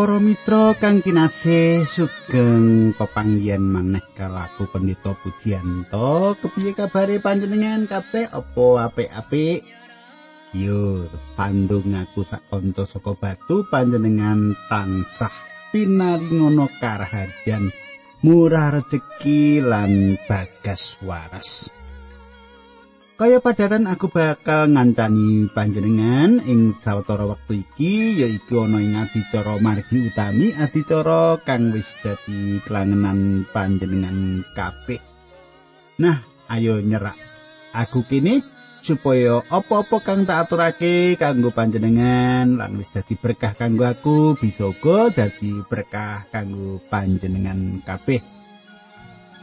Para mitra kang kinasih sugeng pepanggihan maneh kalaku pendeta pujianto kepiye kabare panjenengan? Kabeh apa apik-apik? Yo pandung aku sak kanca saka batu panjenengan tansah pinaringono karaharjan murah rejeki lan bagas waras Kaya padatan aku bakal ngancani panjenengan ing sawetara wektu iki yaiku ana ing adicara margi utami adicara kang wis dadi kelangenan panjenengan kabeh. Nah, ayo nyerak aku kini supaya apa-apa kang tak aturake kanggo panjenengan lan wis dadi berkah kanggo aku bisa uga dadi berkah kanggo panjenengan kabeh.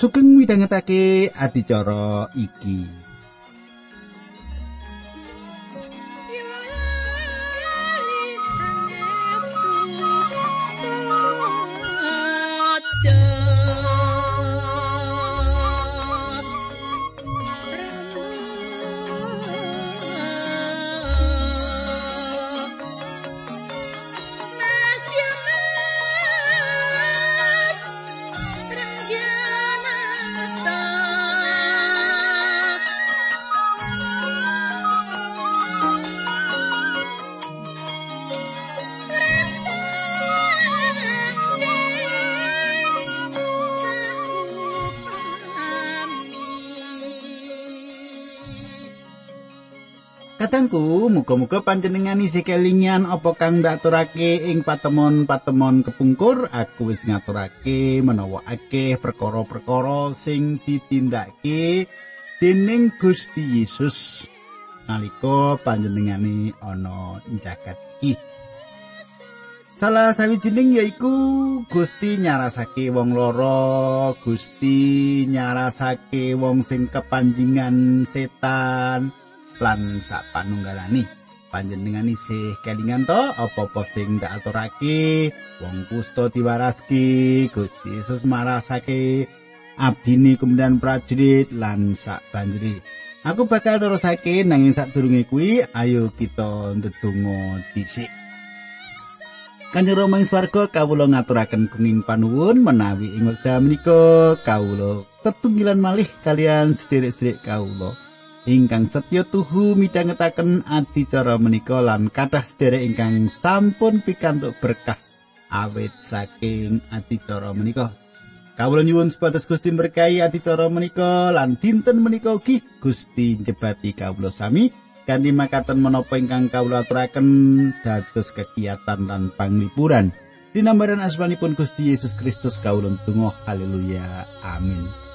Sugeng midhangetake adicara iki. Kadangku, muga-muga panjenengan isih kelingan apa kang ndaturake ing patemon-patemon kepungkur, aku wis ngaturake menawa akeh perkara-perkara sing ditindakake dening Gusti Yesus nalika panjenengane ana jagat iki. Salah sawijining yaiku Gusti nyarasake wong loro, Gusti nyarasake wong sing kepanjingan setan. Lan sapanunggalane. Panjenengan isih kelingan to apa-apa sing tak aturake? Wong kusto diwaraski Gusti Yesus marasake. Abdini kemudian prajurit lan sak banjuri aku bakal terusake nanging sadurunge kuwi ayo kita ndedonga dhisik. Kanjeng Rama ing swarga kawula ngaturaken kenging panuwun menawi ing wekdal menika kawula tetunggilan malih kalian sederek-sederek kawula ingkang setya tuhu midhangetaken adicara menika lan kathah sedherek ingkang sampun pikantuk berkah awit saking adicara menika. Kawula nyuwun supados Gusti berkahi adicara menika lan dinten menika ugi Gusti njebati kawula sami kanthi makaten menapa ingkang kawula aturaken dados kegiatan lan panglipuran. Dinambaran asmanipun Gusti Yesus Kristus kawula tunggu haleluya amin.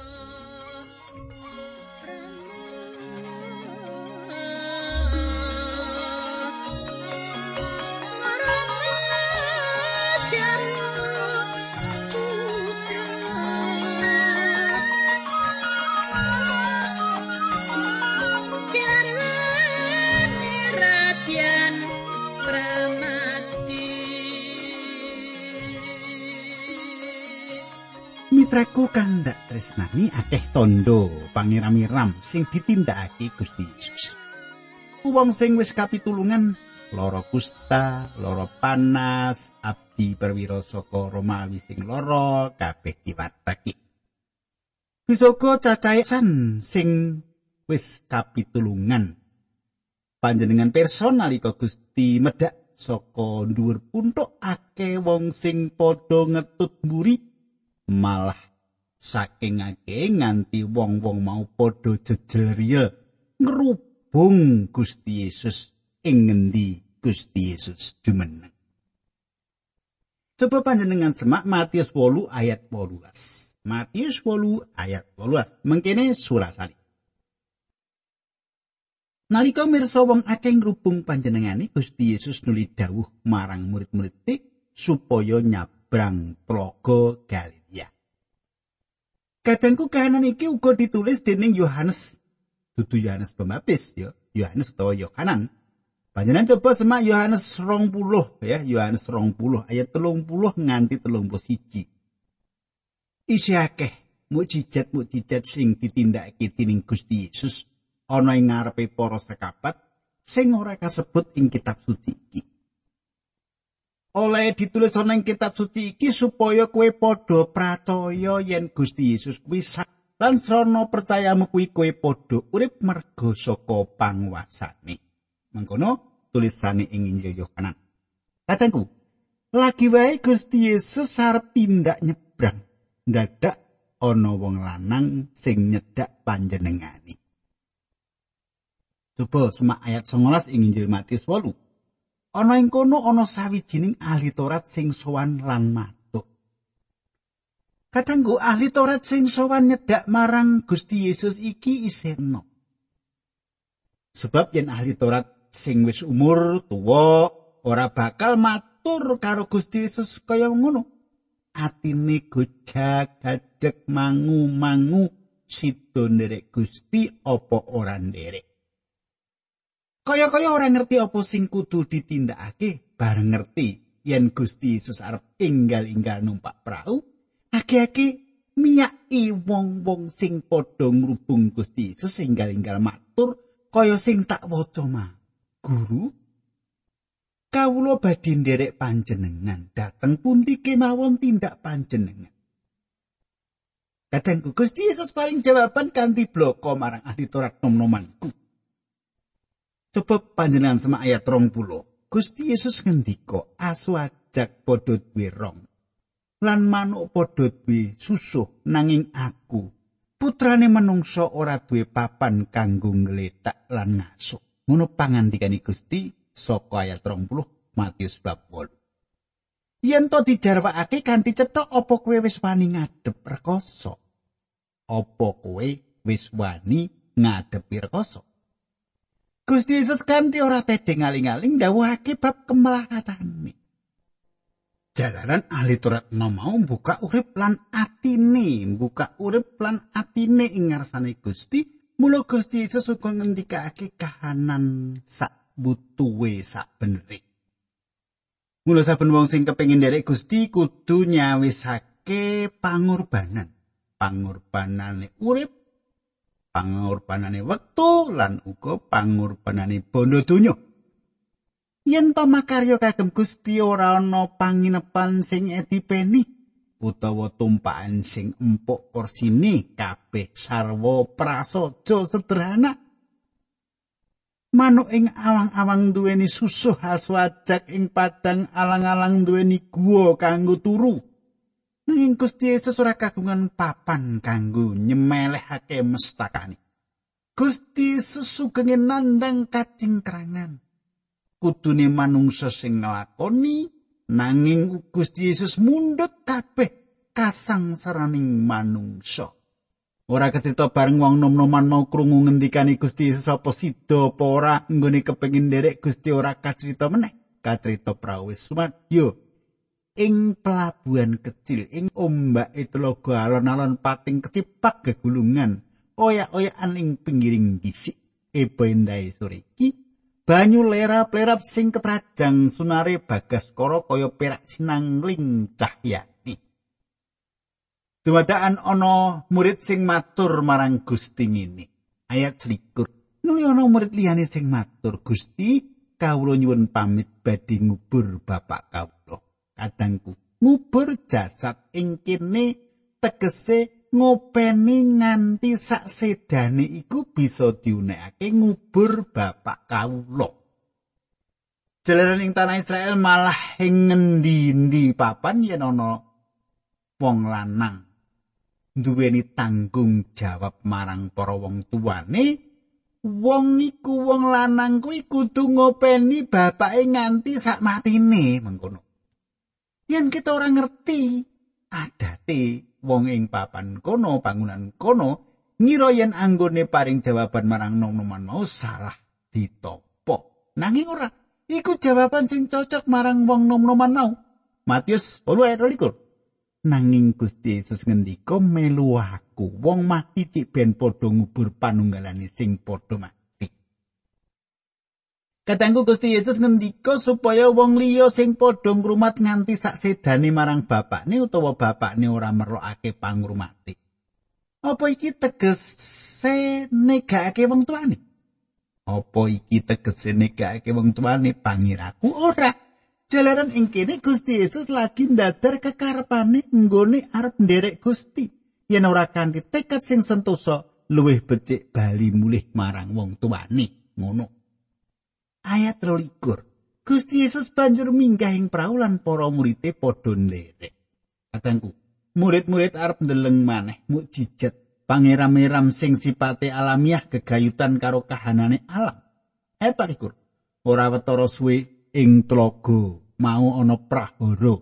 Mitraku kang ndak tresnani akeh tondo pangiramiram sing ditindakake Gusti Yesus. Wong sing wis kapitulungan lara kusta, lara panas, abdi perwira saka Romawi sing lara kabeh diwatake. Bisoka cacahe san sing wis kapitulungan. Panjenengan person nalika Gusti medhak saka dhuwur puntuk akeh wong sing padha ngetut mburi malah saking akeh nganti wong-wong mau padha jejel riel ngrubung Gusti Yesus ing ngendi Gusti Yesus jumeneng. Coba panjenengan semak Matius 8 ayat 18. Matius 8 ayat 18. Mengkene surasali. Nalika mirsa wong akeh ngrubung panjenengane Gusti Yesus nuli dawuh marang murid-murid supaya nyabrang tlaga Galilea. Kadangku kahanan iki uga ditulis dening Yohanes. Dudu Yohanes Pembaptis ya, Yohanes utawa Yohanan. Panjenengan coba semak Yohanes 20 ya, Yohanes 20 ayat 30 nganti 31. Isi akeh mukjizat-mukjizat sing ditindakake dening Gusti Yesus ana ing ngarepe para sekabat sing ora kasebut ing kitab suci iki. Oleh ditulis ana ing kitab suci iki supaya kowe padha percaya yen Gusti Yesus kuwi lan srana percayamu kuwi kowe padha urip merga saka panguasane. Mangkono tulisane ing Injil Yohanes. Katengku, lagi wae Gusti Yesus arep tindak nyebrang. Dadak ana wong lanang sing nyedak panjenengane. Coba semak ayat 19 ing Injil Matius 8. Ana ing kono ana sawijining ahli Taurat sing sowan lan matuk. Katanggu ahli Taurat sing sowan nyedak marang Gusti Yesus iki iseno. Sebab yen ahli Taurat sing wis umur tuwa ora bakal matur karo Gusti Yesus kaya ngono. Atine gojak gajek mangu-mangu sida nderek Gusti apa ora nderek. Kaya-kaya ora ngerti apa sing kudu ditindakake bareng ngerti yen Gusti Yesus arep inggal-inggal numpak prau ake-ake miyaki wong-wong sing padha ngrubung Gusti Yesus inggal-inggal matur kaya sing tak waca mah guru kawula badhe nderek panjenengan dateng pundi kemawon tindak panjenengan Katengku Gusti Yesus paling jawaban kanthi bloko marang ahli Taurat nom-nomanku. Coba panjenengan sama ayat rong puluh. Gusti Yesus ngendiko asu ajak padha duwe rong. Lan manuk padha duwe susuh nanging aku. Putrane menungso ora duwe papan kanggo ngletak lan ngasuk. Ngono pangandikane Gusti saka ayat rong puluh Matius bab 8. Yen to dijarwakake kanthi cetok apa kowe wis wani ngadep rekoso? Apa kowe wis wani ngadepi rekoso? Gusti Yesus kanthi ora tedhe ngaling-aling dawuhake bab kemalatane. Jalaran ahli Taurat mau buka urip lan atine, buka urip lan atine ing ngarsane Gusti, mula Gusti Yesus uga ngendikake kahanan sak butuhe sak beneri. Mula saben wong sing kepengin nderek Gusti kudu nyawisake pangorbanan. Pangorbanane urip pangorbanane wektu lan uga pangorbanane bondo donya. Yen to makarya kagem Gusti ora ana panginepan sing edipeni utawa tumpakan sing empuk korsine kabeh sarwa prasaja sederhana. Manuk ing awang-awang duweni susuh aswajak ing padang alang-alang duweni guwa kanggo turu. Nanging Gusti Yesus ora kagungan papan kanggo nyemelehake mestakane. Gusti Yesus sugeng nandang kacingkrangan. Kudune manungsa sing nglakoni nanging Gusti Yesus mundhut kabeh kasangsaraning manungsa. Ora kecerita bareng wong nom-noman mau krungu ngendikane Gusti Yesus apa sida apa ora nggone kepengin nderek Gusti ora kacerita meneh. Kacerita prawis sumadyo ing pelabuhan kecil ing ombak telaga alon-alon pating kecipak gegulungan oyak-oyakan ing pinggiring bisik ebendae sore iki banyu lerap-lerap sing ketrajang sunare bagas kara kaya perak sinangling cahyani Dumadaan ana murid sing matur marang Gusti ngene. Ayat 21 nuli ana murid liyane sing matur Gusti kawula nyuwun pamit badhe ngubur bapak kawula kadangku ngubur jasad ing kene tegese ngopeni nganti sak sedane iku bisa diunekake ngubur bapak kawula. Jalaran ing tanah Israel malah ing ngendi-endi papan yen ana wong lanang. Duweni tanggung jawab marang para wong tuane wong iku wong lanang kuwi kudu ngopeni bapake nganti sak matine mengkono yen kita ora ngerti adate wong ing papan kono bangunan kono ngira yen anggone paring jawaban marang nom-noman mau salah ditopo. Nanging ora iku jawaban sing cocok marang wong nom-noman mau. Matius 8:21 nanging Gusti Yesus ngendika melu aku wong mati cik ben padha ngubur panunggalane sing padha mati Katanggu Gusti Yesus ngendika supaya wong liya sing padha ngrumat nganti sak sedane marang bapakne utawa bapakne ora merlokake pangrumati. Apa iki tegese negake wong tuane? Apa iki tegese negake wong tuane pangiraku ora? Jalaran ing kene Gusti Yesus lagi ndadar kekarepane nggone arep nderek Gusti. Yen ora kanthi tekad sing sentosa, luwih becik bali mulih marang wong tuane. Ngono. Ayat 23. Gusti Yesus banjur minggah ing prau lan para murid-e padha nderek. Katangku, murid-murid arep ndeleng maneh mukjizat pangeram-eram sing sipate alamiah gegayutan karo kahanane alam. Ayat 24. Ora wetara suwe ing tlaga mau ana prahara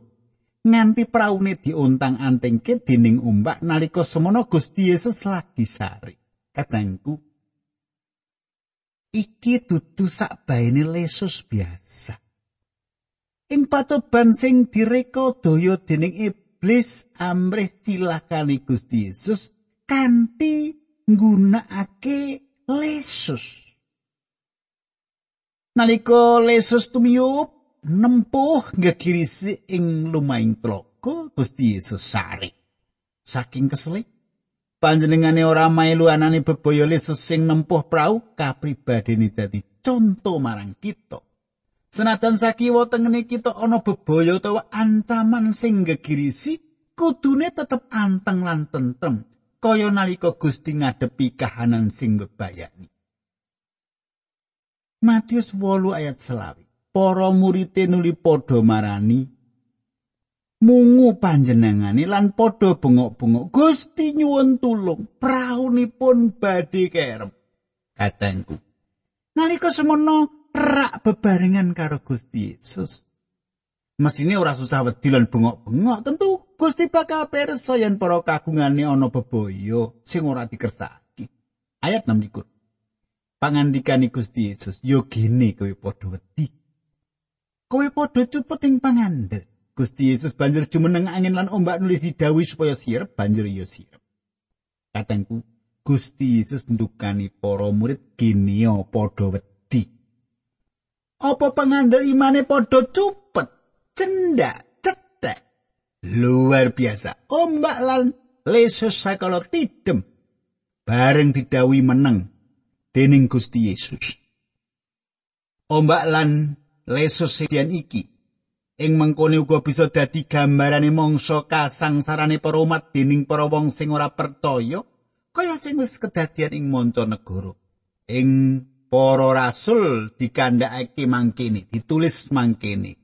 nganti praune diontang-antingke dening ombak nalika semono Gusti Yesus lagi sari kadangku iki dudu sak baene lesus biasa ing pacoban sing direka daya dening iblis amrih cilakane Gusti Yesus kanthi nggunakake lesus nalika lesus tumiyup nempuh ngegirisi ing lumaing tlaga Gusti Yesus sari. Saking kesele panjenengane ora melu anane bebaya Yesus sing nempuh prau kapribadene dadi conto marang kita. Senajan sakiwa tengene kita ana bebaya utawa ancaman sing ngegirisi, kudune tetep anteng lan tentrem kaya nalika Gusti ngadepi kahanan sing bebayani. Matius 8 ayat selawi. para murite nuli padha marani mungu panjenengane lan padha bengok-bengok. Gusti nyuwun tulung praunipun badhe kerem katengku. Nalika semono rak bebarengan karo Gusti Yesus. Mesine ora susah wedi lan bengok-bengok. Tentu Gusti bakal pirsa yen para kagungane ana bebaya sing ora dikersaki ayat 6 likur pangandikane Gusti Yesus yo gene kowe padha wedi. Kowe padha cupet ing pangandel. Gusti Yesus banjur jumeneng angin lan ombak nulis didhawuhi supaya sirep banjur ya sirep. Katengku, Gusti Yesus ndukani para murid ginio padha wedi. Apa pangandel imane padha cupet, cendak, cetek. Luar biasa. Ombak lan lesus sakala tidem bareng didhawuhi meneng dening Gusti Yesus. Ombak lan lesus sedian iki ing mengkone uga bisa dadi gambarane mangsa kasangsarane para umat dening para wong sing ora percaya kaya sing wis kedadian ing manca negara ing para rasul dikandhakake mangkene ditulis mangkene.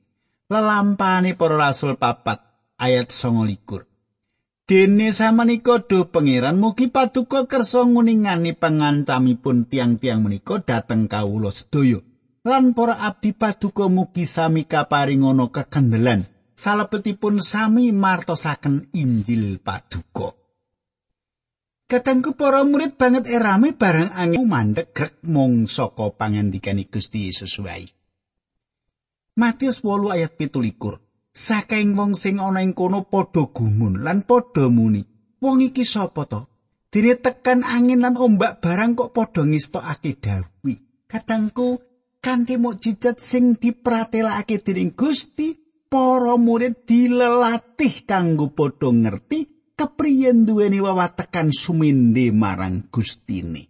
Lelampane para rasul papat ayat 29 Dene samenika do pangeran mugi paduka kersa nguningani pangancamipun tiang-tiang menika dhateng kawula sedaya lan para abdi paduka mugi sami kaparingono kekendelan salebetipun sami martosaken Injil paduka. Katengku para murid banget erame bareng angin mandek grek mung saka pangandikane Gusti Yesus wae. Matius 8 ayat 17. Saking wong sing ana ing kono padha gumun lan padha muni, wong iki sapa to? Dene tekan angin lan ombak barang kok padha ngistokake dawuh. Katengku kanthi mukjizat sing dipratelakake dening Gusti para murid dilelatih kanggo padha ngerti kepriye duweni wawatekan suminde marang Gustine.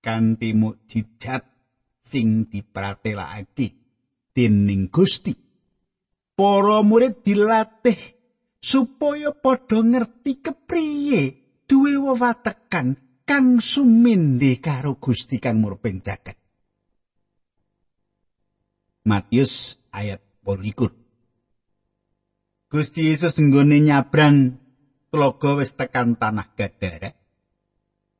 Kanthi mukjizat sing dipratelakake dening Gusti para murid dilatih supaya padha ngerti kepriye duwe wawatekan kang suminde karo Gusti kang murbeng jagat Matius ayat 21. Gusti Yesus nggone nyabrang tlaga wis tekan tanah Gadara.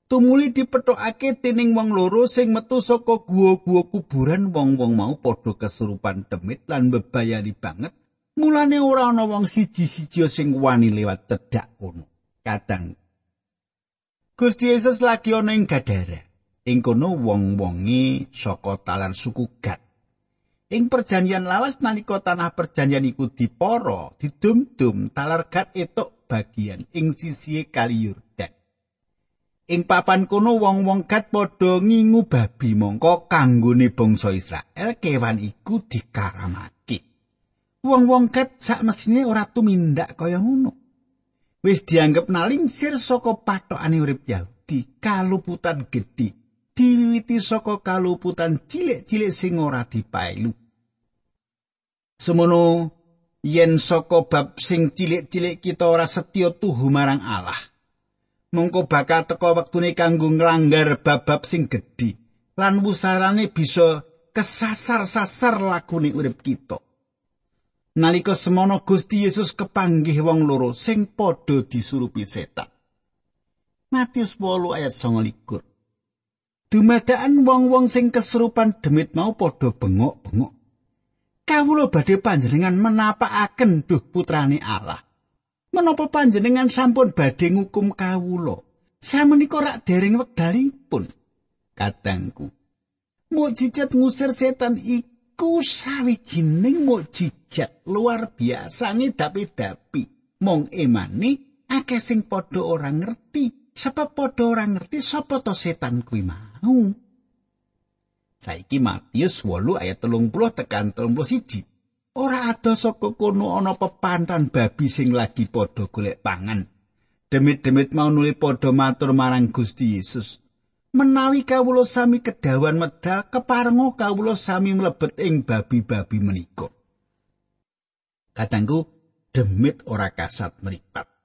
Tumuli dipethokake dening wong loro sing metu saka guwa-guwa kuburan wong-wong mau padha kesurupan demit lan bebayani banget. Mulane ora ana wong siji-siji sing wani lewat cedhak kono. Kadang Gusti Yesus lagi ana ing Gadara. Ing kono wong-wonge saka talan suku Gad Ing perjanjian lawas nalika tanah perjanjian iku dipara, didum-dum talargat etuk bagian ing sisi kali Yordan. Ing papan kono wong-wong Gad padha ngingu babi mongko kanggone bangsa Israel kewan iku dikaramake. Wong-wong Gad sak mesine ora tumindak kaya ngono. Wis dianggep nalingsir saka pathokane urip Yahudi, kaluputan gedhe diwiwiti saka kaluputan cilik-cilik sing ora dipailu. Semono yen saka bab sing cilik-cilik kita ora setya tuhu marang Allah. Mengko bakal teka wektune kanggo nglanggar bab-bab sing gedhi lan wusarane bisa kesasar-sasar lakune urip kita. Nalika semono Gusti Yesus kepanggih wong loro sing padha disurupi setan. Matius 8 ayat 29. Dumadaan wong-wong sing kesurupan demit mau padha bengok-bengok. kawula badhe panjenengan menapakaken duh putrane Allah. Menapa panjenengan sampun badhe ngukum kawula? Samenika rak dereng wekdalipun. Kadangku. Mukjizat ngusir setan iku sawijining mukjizat luar biasa ngedapi-dapi. Mong emani akeh sing padha ora ngerti, sebab padha ora ngerti sapa to setan kuwi mau. Saiki Matius 8 ayat 30 tekan 31. Ora ada saka kono ana pepantan babi sing lagi padha golek pangan. Demit-demit mau nuli padha matur marang Gusti Yesus. Menawi kawula sami kedawan medal keparenga kawula sami mlebet ing babi-babi menika. Katanggu demit ora kasat meripat.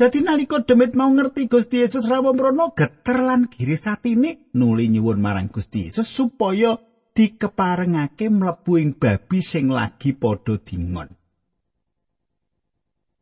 Dadi nalika demit mau ngerti Gusti Yesus rawuh mrono geter lan giris atine nuli nyuwun marang Gusti Yesus supaya dikeparengake mlebu ing babi sing lagi padha dingon.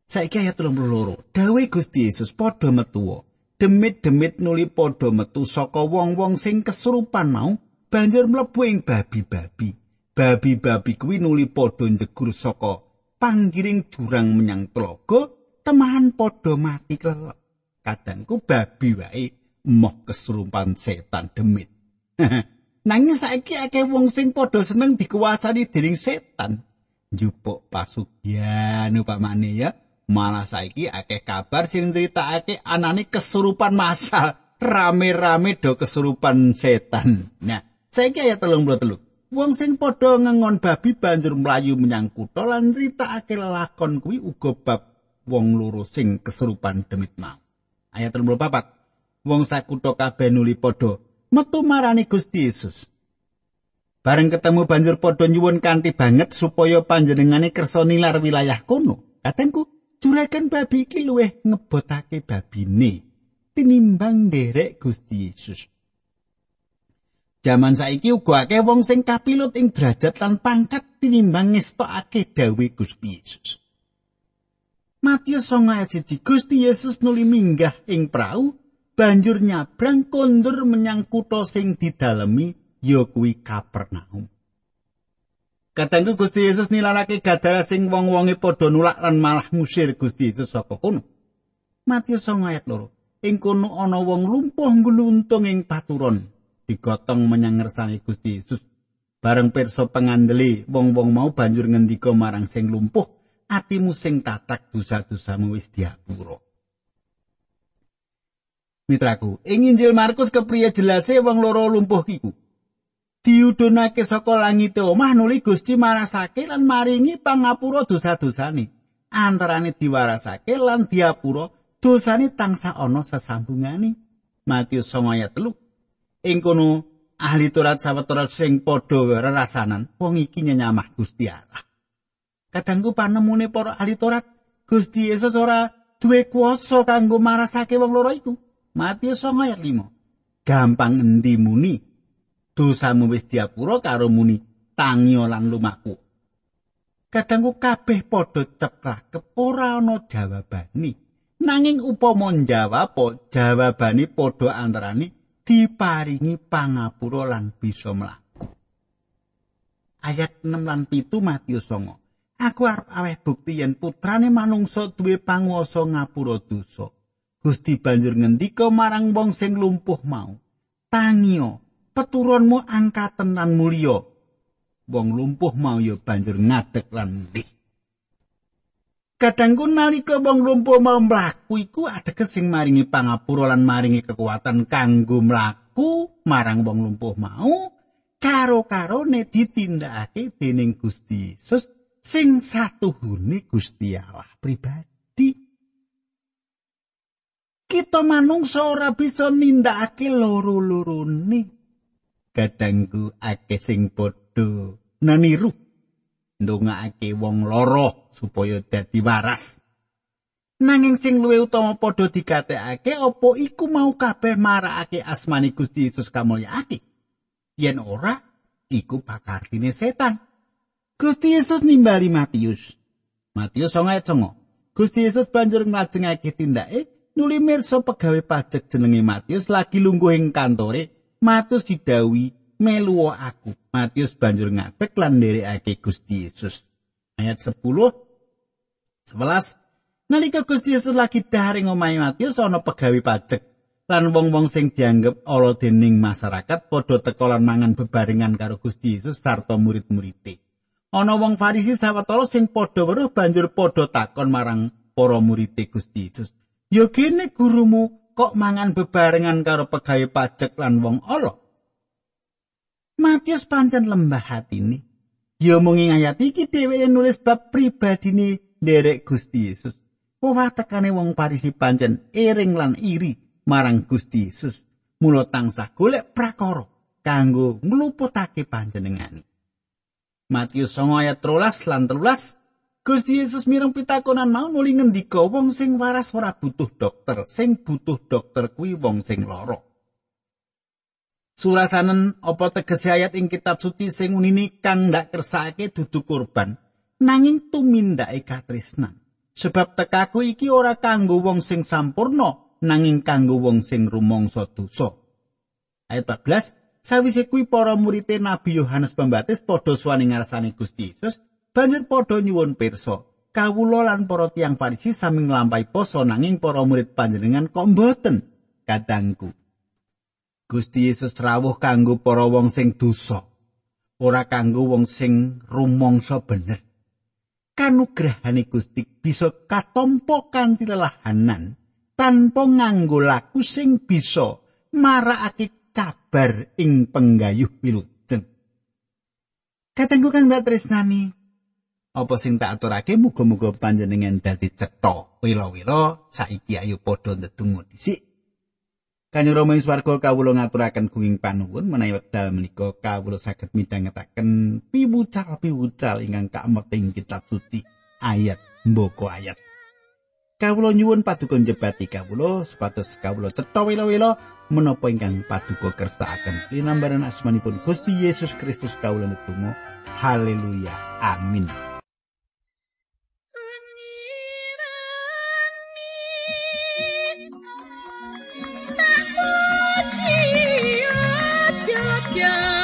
Saiki ayat 32. Dawe Gusti Yesus padha metu. Demit-demit nuli padha metu saka wong-wong sing kesurupan mau banjur mlebu ing babi-babi. Babi-babi kuwi nuli padha njegur saka panggiring jurang menyang tlaga temahan padha mati kelelep. Kadangku babi wae moh kesurupan setan demit. Nanging saiki akeh wong sing padha seneng dikuasani dening setan. Njupuk pasugyan upamane ya. Malah saiki akeh kabar sing critakake anane kesurupan masal. Rame-rame do kesurupan setan. Nah, saiki ayat 33. Wong sing padha ngengon babi banjur mlayu menyang kutha lan critakake lelakon kuwi uga bab wong loro sing kesurupan demit mau. Ayat 34. Wong sakutha kabeh nuli padha metu marani Gusti Yesus. Bareng ketemu banjur padha nyuwun kanthi banget supaya panjenengane kersa nilar wilayah kono. Katengku, juragan babi iki luwih ngebotake babine tinimbang derek Gusti Yesus. Jaman saiki uga akeh wong sing kapilut ing derajat lan pangkat tinimbang ngestokake dawuh Gusti Yesus. Matius 9 Gusti Yesus nuli minggah ing prau banjur nyabrang kondur menyang kutha sing didalemi ya kuwi Kapernaum. Katanggu Gusti Yesus nilarake gadara sing wong-wonge padha nulak lan malah musir Gusti Yesus saka kono. Matius 9 ayat 2. Ing kono ana wong lumpuh ngluntung ing paturon digotong menyang ngersane Gusti Yesus. Bareng pirsa pangandeli wong-wong mau banjur ngendika marang sing lumpuh atimu sing tatak dosa-dosamu wis diapura. Mitraku, ing Injil Markus kepriye jelase wong loro lumpuh iku? Diudunake saka langit omah nuli Gusti marasake lan maringi pangapura dosa-dosane. Antarane diwarasake lan diapura dosane tangsa ana sesambungane. Matius 9 ayat 3. Ing kono ahli Taurat sawetara sing padha rerasanan wong iki nyamah Gusti Allah. Kadangku panemune para ahli Taurat, Gusti Yesus ora duwe kuasa kanggo marasake wong loro iku. Matius 9 ayat 5. Gampang endi muni dosamu wis diapura karo muni tangio lan lumaku. Kadangku kabeh padha ceplak ora ana jawabane. Nanging upama njawab jawabane padha antarane diparingi pangapura lan bisa mlaku. Ayat 6 lan 7 Matius 9. Aku arep aweh bukti yen putrane manungsa duwe panguwasa ngapura dosa. Gusti banjur ngendika marang wong sing lumpuh mau, "Tangio, peturunmu angkaten lan mulya." Wong lumpuh mau ya banjur ngadeg lan mulih. Kadangku nalika wong lumpuh mau mlaku iku ateges sing maringi pangapura lan maringi kekuatan kanggo mlaku marang wong lumpuh mau karo-karone ditindakake dening Gusti Yesus sing satuhune Gusti Allah pribadi. Kita manungsa ora bisa nindakake loro-lorone. Kadangku akeh sing padha naniru. ndongaake wong loro supaya dadi waras. Nanging sing luwih utama padha digatekake apa iku mau kabeh marakake asmani Gusti Yesus kamulyakake. Yen ora, iku pakartine setan. Gusti Yesus nimbali Matius. Matius 9 Gusti Yesus banjur ngajengake tindake nuli mirsa pegawe pajak jenenge Matius lagi lungguh ing kantore. Matius didawi melu aku. Matius banjur ngadeg lan nderekake Gusti Yesus. Ayat 10 11 Nalika Gusti Yesus lagi daring omahe Matius ana pegawe pajak lan wong-wong sing dianggep ala dening masyarakat padha teka lan mangan bebarengan karo Gusti Yesus sarta murid-muride. Ana wong Farisi sawetara sing padha weruh banjur padha takon marang para murid Gusti Yesus. "Ya kene gurumu kok mangan bebarengan karo pegawe pajak lan wong ala?" Matius pancen lembah hatine. Ya mung ayat iki dheweke nulis bab pribadine nderek Gusti Yesus. Wawatekane wong Parisi pancen ering lan iri marang Gusti Yesus. Mula tansah golek prakara kanggo ngluputake panjenengane. Matius 9 ayat 13 lan 13 Gusti Yesus mireng pitakonan mau nuli ngendika wong sing waras ora butuh dokter, sing butuh dokter kuwi wong sing lara. Surasanen apa tegese ayat ing kitab suci sing unini kang ndak kersake dudu kurban, nanging tumindake katresnan. sebab tekaku iki ora kanggo wong sing sampurna nanging kanggo wong sing rumangsa dosa. Ayat 14 Sawise kuwi para murid Nabi Yohanes Pembaptis padha suwani ngarsane Gusti Yesus, banjur padha nyuwun pirsa. Kawula lan para tiyang Farisi sami nglampahi poso nanging para murid panjenengan kok mboten kadangku. Gusti Yesus rawuh kanggo para wong sing dosa, ora kanggo wong sing rumangsa bener. kanugrahane Gusti bisa katompo kanthi lelahanan tanpa nganggo laku sing bisa marakake cabar ing penggayuh wilujeng. Katengku kang dak tresnani, apa sing tak aturake muga-muga panjenengan dadi cetha wila-wila saiki ayo padha ndedonga dhisik. Kanjeng Rama ing swarga kawula ngaturaken kuing panuwun menawi wekdal menika kawula saged midhangetaken piwucal-piwucal ingkang kameting kitab suci ayat mboko ayat. Kawula nyuwun paduka njebati kawula supados kawula cetha wela-wela menapa ingkang paduka kersakaken linambaran asmanipun Gusti Yesus Kristus kawula netunggal haleluya. Amin. Yeah.